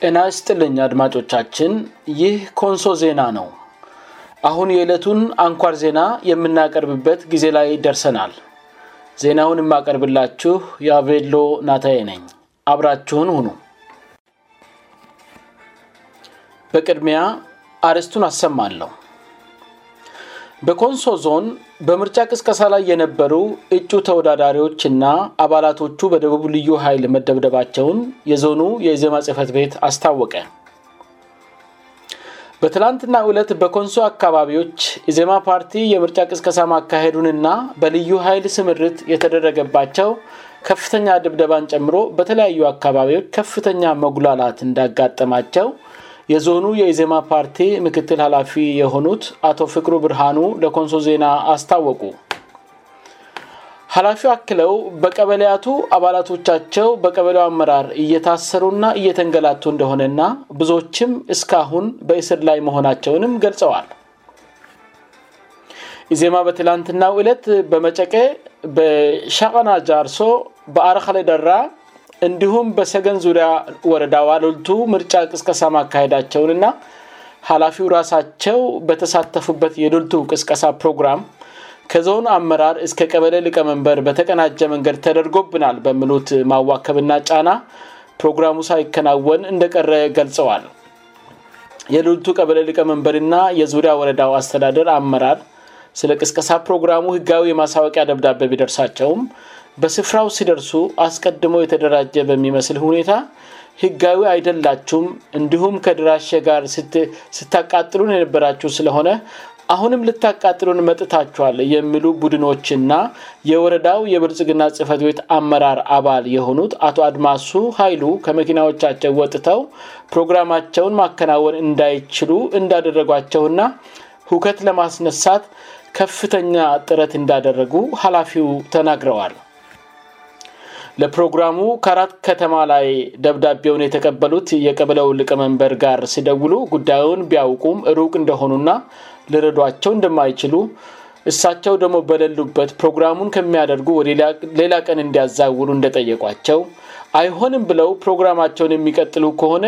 ኢናስ ጥልኝ አድማጮቻችን ይህ ኮንሶ ዜና ነው አሁን የዕለቱን አንኳር ዜና የምናቀርብበት ጊዜ ላይ ደርሰናል ዜናውን የማቀርብላችሁ የአቬሎ ናታዬ ነኝ አብራችሁን ሁኑ በቅድሚያ አርስቱን አሰማለሁ በኮንሶ ዞን በምርጫ ቅስቀሳ ላይ የነበሩ እጩ ተወዳዳሪዎችና አባላቶቹ በደቡብ ልዩ ሀይል መደብደባቸውን የዞኑ የኢዜማ ጽህፈት ቤት አስታወቀ በትላንትና እውለት በኮንሶ አካባቢዎች ኢዜማ ፓርቲ የምርጫ ቅስቀሳ ማካሄዱንና በልዩ ሀይል ስምርት የተደረገባቸው ከፍተኛ ድብደባን ጨምሮ በተለያዩ አካባቢዎች ከፍተኛ መጉላላት እንዳጋጠማቸው የዞኑ የኢዜማ ፓርቲ ምክትል ኃላፊ የሆኑት አቶ ፍቅሩ ብርሃኑ ለኮንሶ ዜና አስታወቁ ሀላፊ አክለው በቀበለያቱ አባላቶቻቸው በቀበለ አመራር እየታሰሩና እየተንገላቱ እንደሆነና ብዙዎችም እስካሁን በእስር ላይ መሆናቸውንም ገልጸዋል ኢዜማ በትላንትናው ዕለት በመጨቀ በሻቀናጃርሶ በአረክላደራ እንዲሁም በሰገን ዙሪያ ወረዳዋ ልልቱ ምርጫ ቅስቀሳ ማካሄዳቸውንና ኃላፊው ራሳቸው በተሳተፉበት የልልቱ ቅስቀሳ ፕሮግራም ከዞን አመራር እስከ ቀበለ ሊቀመንበር በተቀናጀ መንገድ ተደርጎብናል በምሉት ማዋከብና ጫና ፕሮግራሙ ሳይከናወን እንደቀረ ገልጸዋል የልልቱ ቀበለ ሊቀመንበርና የዙሪያ ወረዳው አስተዳደር አመራር ስለ ቅስቀሳ ፕሮግራሙ ህጋዊ የማሳወቂያ ደብዳበ ቢደርሳቸውም በስፍራው ሲደርሱ አስቀድሞው የተደራጀ በሚመስል ሁኔታ ህጋዊ አይደላችሁም እንዲሁም ከድራሸ ጋር ስታቃጥሉን የነበራችው ስለሆነ አሁንም ልታቃጥሉን መጥታቸኋል የሚሉ ቡድኖችና የወረዳው የብልጽግና ጽፈት ቤት አመራር አባል የሆኑት አቶ አድማሱ ኃይሉ ከመኪናዎቻቸው ወጥተው ፕሮግራማቸውን ማከናወን እንዳይችሉ እንዳደረጓቸውና እከት ለማስነሳት ከፍተኛ ጥረት እንዳደረጉ ሀላፊው ተናግረዋል ለፕሮግራሙ ከአራት ከተማ ላይ ደብዳቤውን የተቀበሉት የቀብለው ልቀመንበር ጋር ሲደውሉ ጉዳዩን ቢያውቁም ሩቅ እንደሆኑና ልረዷቸው እንደማይችሉ እሳቸው ደግሞ በለሉበት ፕሮግራሙን ከሚያደርጉ ወደሌላ ቀን እንዲያዛውሩ እንደጠየቋቸው አይሆንም ብለው ፕሮግራማቸውን የሚቀጥሉ ከሆነ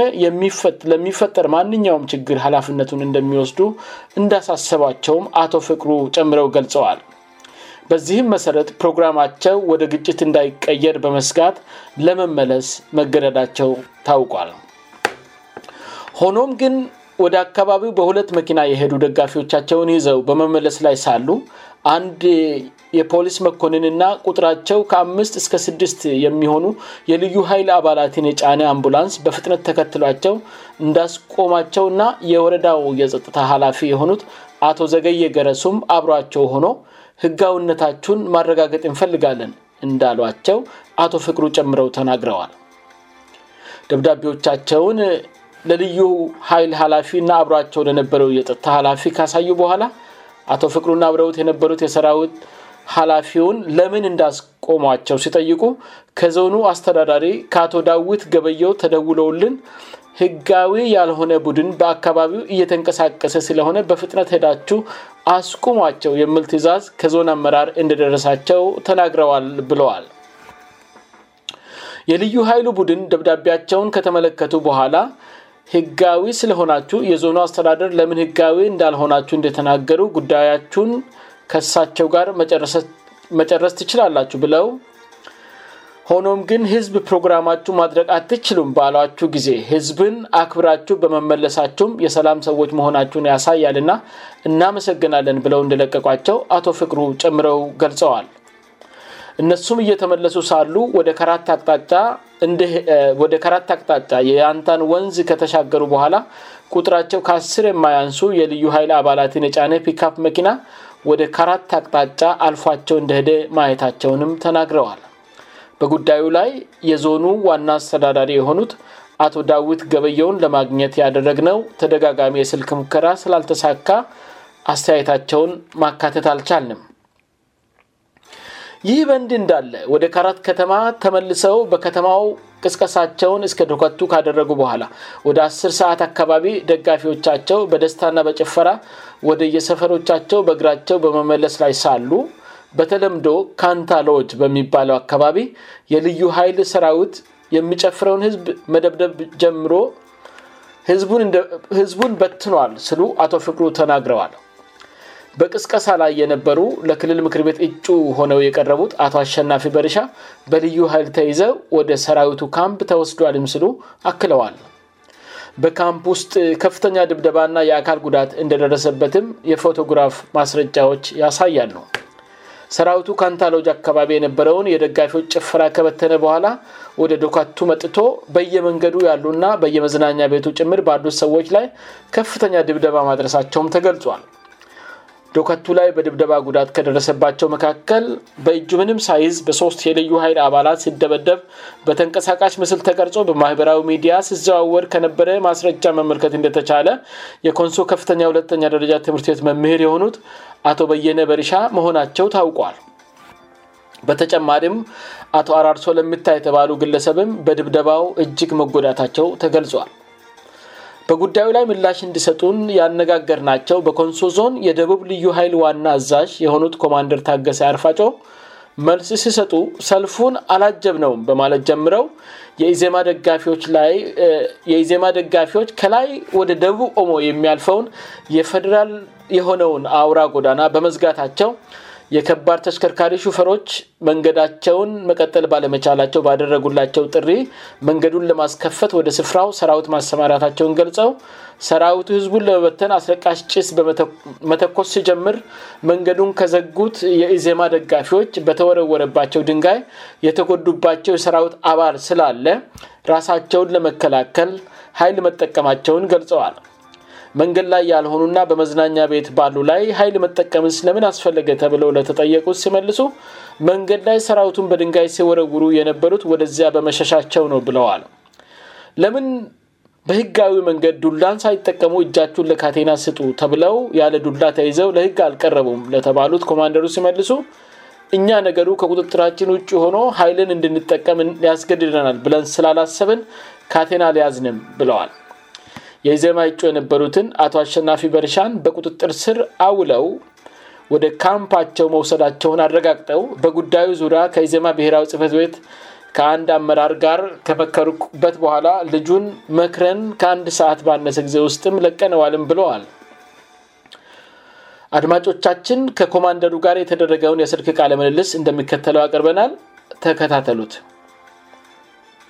ለሚፈጠር ማንኛውም ችግር ሀላፍነቱን እንደሚወስዱ እንዳሳሰባቸውም አቶ ፍቅሩ ጨምረው ገልጸዋል በዚህም መሰረት ፕሮግራማቸው ወደ ግጭት እንዳይቀየር በመስጋት ለመመለስ መገረዳቸው ታውቋል ሆኖም ግን ወደ አካባቢው በሁለት መኪና የሄዱ ደጋፊዎቻቸውን ይዘው በመመለስ ላይ ሳሉ አንድ የፖሊስ መኮንንና ቁጥራቸው ከአምስት እስከ ስድስት የሚሆኑ የልዩ ኃይል አባላትን የጫኔ አምቡላንስ በፍጥነት ተከትሏቸው እንዳስቆማቸውና የወረዳው የጸጥታ ኃላፊ የሆኑት አቶ ዘገይ ገረሱም አብሯቸው ሆኖ ህጋውነታችሁን ማረጋገጥ እንፈልጋለን እንዳሏቸው አቶ ፍቅሩ ጨምረው ተናግረዋል ደብዳቤዎቻቸውን ለልዩ ኃይል ኃላፊና አብሯቸው ለነበረው የጠታ ኃላፊ ካሳዩ በኋላ አቶ ፍቅሩና አብረውት የነበሩት የሰራዊት ሀላፊውን ለምን እንዳስቆሟቸው ሲጠይቁ ከዞኑ አስተዳዳሪ ከአቶ ዳዊት ገበየው ተደውለውልን ህጋዊ ያልሆነ ቡድን በአካባቢው እየተንቀሳቀሰ ስለሆነ በፍጥነት ሄዳችሁ አስቁሟቸው የሚል ትእዛዝ ከዞን አመራር እንደደረሳቸው ተናግረዋል ብለዋል የልዩ ሀይሉ ቡድን ደብዳቤያቸውን ከተመለከቱ በኋላ ህጋዊ ስለሆናችሁ የዞኑ አስተዳደር ለምን ህጋዊ እንዳልሆናችሁ እንደተናገሩ ጉዳያችን ከሳቸው ጋር መጨረስ ትችላላችሁ ብለው ሆኖም ግን ህዝብ ፕሮግራማችሁ ማድረግ አትችሉም ባሏችሁ ጊዜ ህዝብን አክብራችሁ በመመለሳችሁም የሰላም ሰዎች መሆናችሁን ያሳያልና እናመሰገናለን ብለው እንደለቀቋቸው አቶ ፍቅሩ ጨምረው ገልጸዋል እነሱም እየተመለሱ ሳሉ ወደ ከራት አቅጣጫ የያንታን ወንዝ ከተሻገሩ በኋላ ቁጥራቸው ከአስር የማያንሱ የልዩ ሀይል አባላትጫነ ፒክፕ መኪና ወደ ከራት አቅጣጫ አልፏቸው እንደሄደ ማየታቸውንም ተናግረዋል በጉዳዩ ላይ የዞኑ ዋና አስተዳዳሪ የሆኑት አቶ ዳዊት ገበየውን ለማግኘት ያደረግ ነው ተደጋጋሚ የስልክ ሙከራ ስላልተሳካ አስተያየታቸውን ማካተት አልቻለም ይህ በእንድ እንዳለ ወደ ካራት ከተማ ተመልሰው በከተማው ቅስቀሳቸውን እስከ ዶኮቱ ካደረጉ በኋላ ወደ አስ ሰዓት አካባቢ ደጋፊዎቻቸው በደስታና በጭፈራ ወደ የሰፈሮቻቸው በእግራቸው በመመለስ ላይ ሳሉ በተለምዶ ካንታሎጅ በሚባለው አካባቢ የልዩ ኃይል ሰራዊት የሚጨፍረውን ህዝብ መደብደብ ጀምሮ ህዝቡን በትኗል ስሉ አቶ ፍቅሩ ተናግረዋል በቅስቀሳ ላይ የነበሩ ለክልል ምክር ቤት እጩ ሆነው የቀረቡት አቶ አሸናፊ በርሻ በልዩ ሀይል ተይዘው ወደ ሰራዊቱ ካምፕ ተወስዷልም ስሉ አክለዋል በካምፕ ውስጥ ከፍተኛ ድብደባ ና የአካል ጉዳት እንደደረሰበትም የፎቶግራፍ ማስረጃዎች ያሳያሉ ሰራዊቱ ካንታሎጅ አካባቢ የነበረውን የደጋፊዎች ጭፍራ ከበተነ በኋላ ወደ ዶካቱ መጥቶ በየመንገዱ ያሉና በየመዝናኛ ቤቱ ጭምር ባዱ ሰዎች ላይ ከፍተኛ ድብደባ ማድረሳቸውም ተገልጿል ዶከቱ ላይ በድብደባ ጉዳት ከደረሰባቸው መካከል በእጁምንም ሳይዝ በሶስት የልዩ ሀይል አባላት ሲደበደብ በተንቀሳቃሽ ምስል ተቀርጾ በማህበራዊ ሚዲያ ሲዘዋወድ ከነበረ ማስረጃ መመልከት እንደተቻለ የኮንሶ ከፍተኛ ሁለተኛ ደረጃ ትምህርት ቤት መምሄር የሆኑት አቶ በየነ በሪሻ መሆናቸው ታውቋል በተጨማሪም አቶ አራርሶ ለምታይ የተባሉ ግለሰብም በድብደባው እጅግ መጎዳታቸው ተገልጿል በጉዳዩ ላይ ምላሽ እንዲሰጡን ያነጋገር ናቸው በኮንሶ ዞን የደቡብ ልዩ ሀይል ዋና እዛሽ የሆኑት ኮማንደር ታገሳ አርፋጮ መልስ ሲሰጡ ሰልፉን አላጀብ ነውም በማለት ጀምረው ፊ የኢዜማ ደጋፊዎች ከላይ ወደ ደቡብ ኦሞ የሚያልፈውን የፌዴራል የሆነውን አውራ ጎዳና በመዝጋታቸው የከባድ ተሽከርካሪ ሹፈሮች መንገዳቸውን መቀጠል ባለመቻላቸው ባደረጉላቸው ጥሪ መንገዱን ለማስከፈት ወደ ስፍራው ሰራዊት ማሰማራታቸውን ገልጸው ሰራዊቱ ህዝቡን ለመበተን አስረቃሽ ጭስ በመተኮስ ሲጀምር መንገዱን ከዘጉት የኢዜማ ደጋፊዎች በተወረወረባቸው ድንጋይ የተጎዱባቸው የሰራዊት አባር ስላለ ራሳቸውን ለመከላከል ሀይል መጠቀማቸውን ገልጸዋል መንገድ ላይ ያልሆኑና በመዝናኛ ቤት ባሉ ላይ ሀይል መጠቀምስ ለምን አስፈለገ ተብለው ለተጠየቁት ሲመልሱ መንገድ ላይ ሰራዊቱን በድንጋይ ሲወረውሩ የነበሩት ወደዚያ በመሻሻቸው ነው ብለዋል ለምን በህጋዊ መንገድ ዱላን ሳይጠቀሙ እጃችሁን ለካቴና ስጡ ተብለው ያለ ዱላ ተይዘው ለህግ አልቀረቡም ለተባሉት ኮማንደሩ ሲመልሱ እኛ ነገሩ ከቁጥጥራችን ውጭ ሆኖ ሀይልን እንድንጠቀም ሊያስገድደናል ብለን ስላላሰብን ካቴና ሊያዝንም ብለዋል የኢዜማ እጩ የነበሩትን አቶ አሸናፊ በርሻን በቁጥጥር ስር አውለው ወደ ካምፓቸው መውሰዳቸውን አረጋግጠው በጉዳዩ ዙሪያ ከኢዜማ ብሔራዊ ጽህፈት ቤት ከአንድ አመራር ጋር ከመከሩበት በኋላ ልጁን መክረን ከአንድ ሰዓት በነሰ ጊዜ ውስጥም ለቀነዋልም ብለዋል አድማጮቻችን ከኮማንደሩ ጋር የተደረገውን የስልክቃ ለመልልስ እንደሚከተለው አቅርበናል ተከታተሉት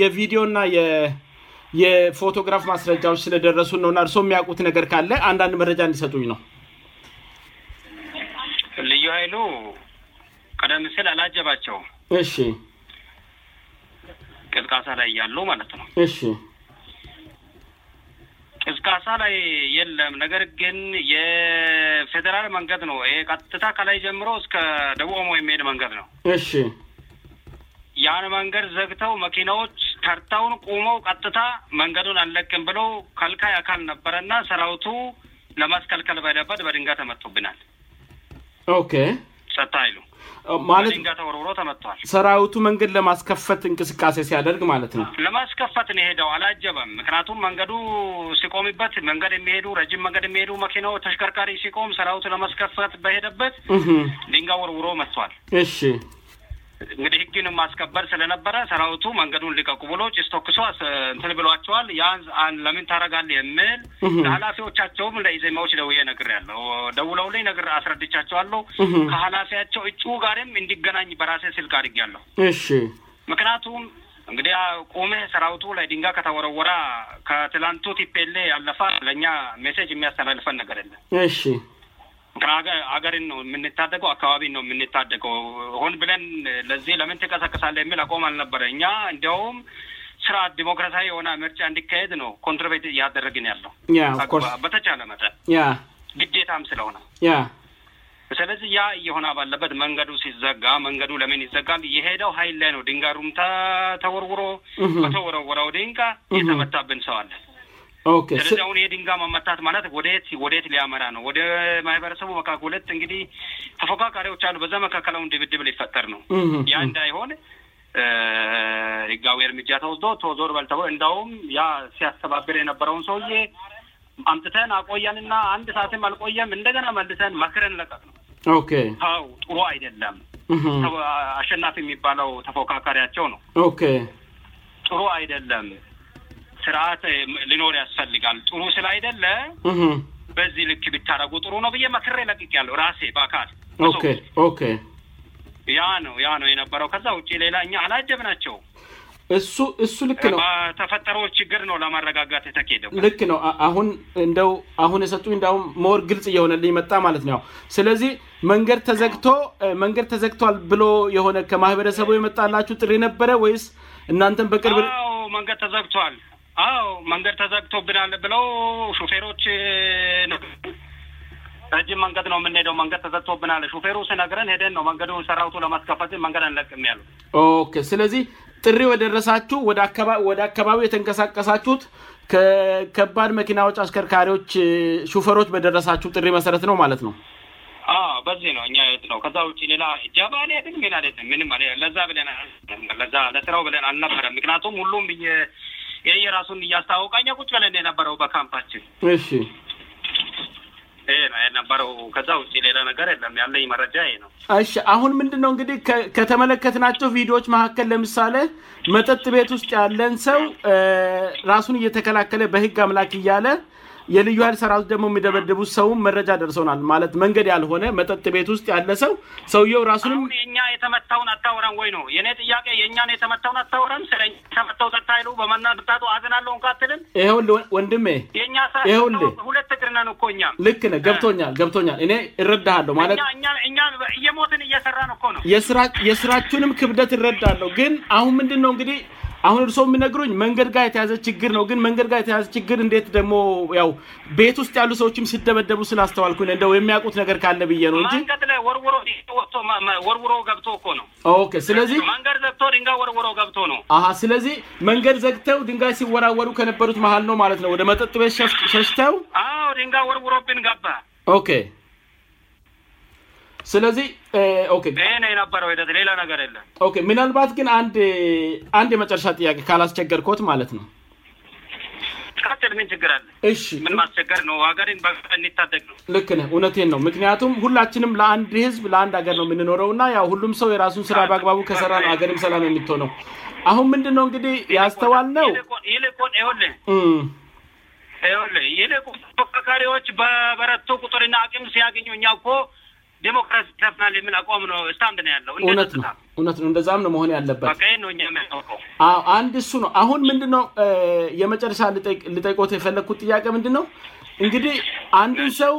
የቪዲዮ ና የፎቶግራፍ ማስረጃዎች ስለ ደረሱን ነው ና እርስ የሚያውቁት ነገር ካለ አንዳንድ መረጃ እንዲሰጡኝ ነው ልዩ ሀይሉ ቀደም ም ስል አላጀባቸው ሺ ቅዝቃሳ ላይ ያሉ ማለት ነው እስከ አሳ ላይ የለም ነገር ግን የፌዴራል መንገድ ነው ይ ቀጥታ ከ ላይ ጀምሮ እስከ ደቡሞ የሚሄድ መንገድ ነው እሺ ያን መንገድ ዘግተው መኪናዎች ተርታውን ቁመው ቀጥታ መንገዱን አልለቅም ብለው ከልካይ አካል ነበረ ና ሰራአውቱ ለማስከልከል በደበድ በድንጋ ተመጥቶብናል ኦኬ ሰጥታ አይሉ ማለትዲነንጋ ተወርውሮ ተመጥቷል ሰራዊቱ መንገድ ለማስከፈት እንቅስቃሴ ሲያደርግ ማለት ነው ለማስከፈት ንሄደው አላአጀበም ምክንያቱም መንገዱ ሲቆሚበት መንገድ የሚሄዱ ረጅም መንገድ የሚሄዱ መኪናዎች ተሽከርካሪ ሲቆም ሰራዊቱ ለማስከፈት በሄደበት ድንጋ ወርውሮ መጥቷል እሺ እንግዲህ ህግንም አስከበል ስለነበረ ሰራውቱ መንገዱን ሊቀቁቡሎች ስቶክሶ እንስል ብሏቸዋል የን አን ለምን ታደረጋል የምል ለሀላፊዎቻቸውም ለኢዜማዎች ደውዬ ነግር ያለው ደውለው ላ ነግር አስረድቻቸዋሉ ከሀላፊያቸው እጩ ጋርም እንዲገናኝ በራሴ ስልክ አድግ አለሁ ሺ ምክንያቱም እንግዲህ ቁሜ ሰራውቱ ላይ ድንጋ ከተወረወራ ከትላንቱ ቲፔሌ ያለፋ ለእኛ ሜሴጅ የሚያስተላልፈን ነገር የለም ሀገርን ነው የምንታደቀው አካባቢ ነው የምንታደቀው ሁን ብለን ለዚህ ለምን ትቀሳቀሳለ የሚል አቆም አልነበረ እኛ እንዲያውም ስርአት ዲሞክራሲያዊ የሆነ ምርጫ እንዲካሄድ ነው ኮንት እያደረግን ያለውበተቻለ መጠን ግዴታም ስለሆነ ስለዚህ ያ እየሆና ባለበት መንገዱ ሲዘጋ መንገዱ ለምን ይዘጋል የሄደው ሀይል ላይ ነው ድንጋሩምታ ተወርውሮ በተወረው ወራው ድንቃ እየተመታብን ሰዋለን ተለዚሁን የ ድንጋ ማመታት ማለት ወደ ት ወደ የት ሊያመራ ነው ወደ ማህበረሰቡ መካ ሁለት እንግዲህ ተፎካካሪዎች አሉ በዛ መካከልውን ድብድብ ሊፈጠር ነው ያ እንዳይሆን ህጋዊ እርምጃ ተውቶ ቶዞር በልተ እንደውም ያ ሲያስተባብር የነበረውን ሰውዬ አምጥተን አቆየንና አንድ ሰአትም አልቆየም እንደገና መልሰን መክረን ለቀቅ ነው ው ጥሩ አይደለም አሸናፊ የሚባለው ተፎካካሪያቸው ነው ጡሩ አይደለም ስርት ልኖር ያስፈልጋል ጥሩ ስአይደለ በዚህ ልክ ቢታረጉ ጥሩ ነው ብ መክሬ ለቅ ያለው ራሴ በአካል ያውነው ነበረው ከዛ ጭ ሌላ አላጀብ ናቸው እሱ እሱ ልክ ነውተፈጠሮ ችግር ነው ለማረጋጋ ተደ ልክ ነው አሁን እንደው አሁን የሰጡኝ እንዲሁም መወር ግልጽ እየሆነልኝ መጣ ማለት ነውው ስለዚህ መንገድ ተዘግቶ መንገድ ተዘግተል ብሎ የሆነ ከማህበረሰቡ የመጣላችሁ ጥሪ ነበረ ወይስ እናንተን በብንገ ተዘግል አ መንገድ ተዘግቶብናል ብለው ሹፌሮች ረጅም መንገድ ነው የምንሄደው መንገድ ተዘግቶብናል ሹፌሩ ስነግረን ሄደን ነው መንገዱ ሰራውቶ ለማስከፈት መንገድ አንለቅሚ ያሉ ኦ ስለዚህ ጥሪ በደረሳችሁ ወደአባ ወደ አካባቢው የተንቀሳቀሳችሁት ከከባድ መኪናዎች አስከርካሪዎች ሹፌሮች በደረሳችሁ ጥሪ መሰረት ነው ማለት ነው በዚህ ነው እኛ ትለው ከዛ ውጭ ሌላ እጃባ ት ምንም ለዛ ብለን ለስራው ብለን አልነበረ ምክንያቱም ሁሉም ይ የራሱን እያስታወቃኛቁች ለን የነበረው በካምፓችን ይ የነበረው ከዛ ውጭ ሌለነገር የለም ያለኝ መረጃ ይ ነው አሁን ምንድነው እንግዲህ ከተመለከት ናቸው ቪዲዮዎች መካከል ለምሳሌ መጠጥ ቤት ውስጥ ያለን ሰው ራሱን እየተከላከለ በህግ አምላክ እያለ የልዩ ሀይል ሰራ ደግሞ የሚደመድቡ ሰውም መረጃ ደርሶናል ማለት መንገድ ያልሆነ መጠጥ ቤት ውስጥ ያለ ሰው ሰውየው ራሱንምተ ታወውለል ይሄ ወንድም ይሄሁለ ግ ልክነ ገብቶኛል ገብቶኛል እኔ እረዳለሁ እእየሞት እሰራ ነ ራየስራንም ክብደት እረዳለሁ ግን አሁን ምንድነው እንግዲህ አሁን እርስ የሚነግሩኝ መንገድ ጋ የተያዘ ችግር ነው ግን መንገድ ጋ የተያዘ ችግር እንዴት ደግሞ ው ቤት ውስጥ ያሉ ሰዎችም ሲደበደቡ ስለአስተዋልኩኝ እ የሚያውቁት ነገር ካለ ብዬ ነው እወውሮ ገብቶ እ ነ ስለዚንገ ዘ ጋ ወሮ ገብቶ ነው ስለዚህ መንገድ ዘግተው ድንጋ ሲወራወሩ ከነበሩት መሀል ነው ማለት ነው ወደ መጠጥቤ ሸተው ድንጋ ወርውሮብ ገ ስለዚህ ሌላነገ ለ ምናልባት ግን አንድ አንድ የመጨረሻ ጥያቄ ካላስቸገር ኮት ማለት ነው ግለንማስነሀገደነ ልክ እውነን ነው ምክንያቱም ሁላችንም ለአንድ ህዝብ ለአንድ ሀገር ነው የምንኖረውና ያ ሁሉም ሰው የራሱን ስራ በአግባቡ ከሰራነ ሀገር ሰራነ የሚት ነው አሁን ምንድንነው እንግዲህ ያስተዋል ነው ሌካካሪዎች በበረቱ ቁጥርና አም ሲያገኙኛ ሞራ የ አቋም ነያውነት ነ እውነት ነው እንደዛም ነው መሆን ያለበት አንድ እሱ ነው አሁን ምንድነው የመጨረሻ ልጠቆት የፈለግኩት ጥያቄ ምንድነው እንግዲህ አንዱ ሰው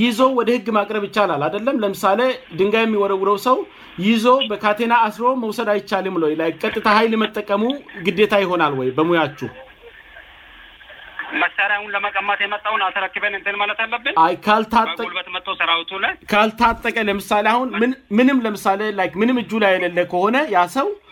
ይዞ ወደ ህግ ማቅረብ ይቻላል አደለም ለምሳሌ ድንጋ የሚወረውረው ሰው ይዞ በካቴና አስሮ መውሰድ አይቻልም ላይ ቀጥታ ሀይል የመጠቀሙ ግዴታ ይሆናል ወይ በሙያችሁ ሳሪያ ሁን ለመቀማት መጣን አልተክበማት አለብታበት ራቱካልታጠቀ ለምሳሌ አሁን ምንም ለምሳሌ ምንም እጁ ላይ የሌለ ከሆነ ያ ሰው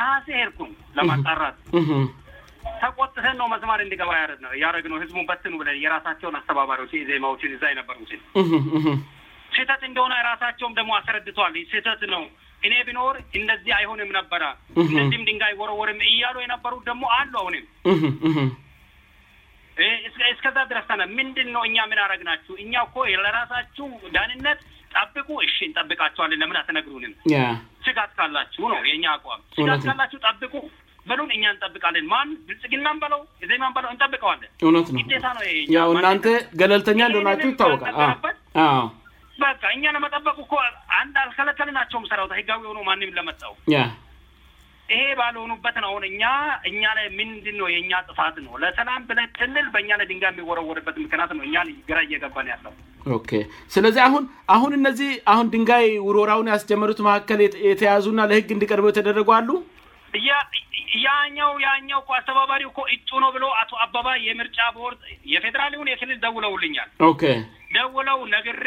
ራሴ ሄርኩን ለማጣራት ተቆጥተ ነው መስማር እንዲገባ ያረትነው እያረግ ነ ህዝቡበትን ብለን የራሳቸውን አስተባባሪች እዜማዎችን እዛ የነበሩት ስህተት እንደሆነ ራሳቸውም ደግሞ አስረድቷል ስተት ነው እኔ ቢኖር እደዚህ አይሆንም ነበራ እዚም ድንጋይ ወረወርም እያሉ የነበሩት ደግሞ አንሉ አሆኔም እስከዛ ድረስተነ ምንድንነው እኛ ምንረግ ናችሁ እኛ እኮ ለራሳችሁ ዳንነት ጠብቁ እሺ እንጠብቃቸዋልን ለምን ተነግሩንም ስጋት ካላችሁ ነው የእኛ አቋም እጋትነ ካላችሁ ጠብቁ በንም እኛ እንጠብቃለን ማን ብልጽግናም በለው ዜበለው እንጠብቀዋለን እውነት ነ ግዴታ ነው እናንተ ገለልተኛ እንደሆናችሁ ይታወቃል በቃ እኛ ለመጠበቁ እኮ አንድ አልከለከልናቸው ምሰራውታ ህጋዊ የሆኖ ማንም ለመጣው ይሄ ባልሆኑበት ነው እኛ እኛ ላይ ምንድንነው የእኛ ጥፋት ነው ለሰላምብላይ ትልል በእኛ ለ ድንጋ የሚወረወርበት ምክንት ነው እኛ ግራ እየገባነው ያለው ስለዚህ አሁን አሁን እነዚህ አሁን ድንጋይ ውሮራውን ያስጀመሩት መካከል የተያዙእና ለህግ እንዲቀርበው የተደረጉ አሉ ያኛው ያኛው እ አስተባባሪ እ እጩ ነው ብሎ አቶ አባባ የምርጫ ቦርድ የፌዴራሊሆን የክልል ደውለው ልኛል ደውለው ነግሬ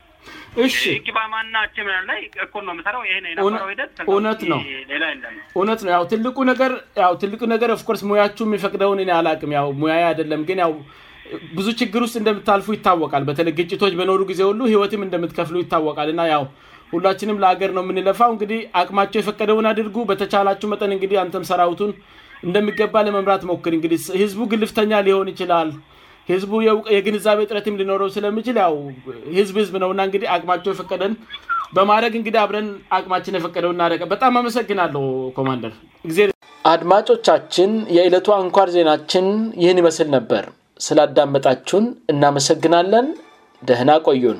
እሺማናችእነት ነእውነት ነው ትል ነገ ትልቁ ነገር ርስ ሙያች የሚፈቅደውን አላቅም ሙያ አደለም ግን ብዙ ችግር ውስጥ እንደምታልፉ ይታወቃል በተለይ ግጭቶች በኖሩ ጊዜ ሁሉ ህይወትም እንደምትከፍሉ ይታወቃል እና ሁላችንም ለሀገር ነው የምንለፋው እንግዲ አቅማቸው የፈቀደውን አድርጉ በተቻላችሁ መጠን እግዲ አንተም ሰራዊቱን እንደሚገባ ለመምራት ሞክር እንግዲ ህዝቡ ግልፍተኛ ሊሆን ይችላል ህዝቡ የግንዛቤ ጥረት ም ሊኖረው ስለምችል ው ህዝብ ህዝብ ነውና እንግዲ አቅማቸው የፈቀደን በማድረግ እንግዲ አብረን አቅማችን የፈቀደው እናደረ በጣም አመሰግናለው ኮማንደር ጊዜ አድማጮቻችን የዕለቱ አንኳር ዜናችን ይህን ይመስል ነበር ስላዳመጣችሁን እናመሰግናለን ደህና ቆዩን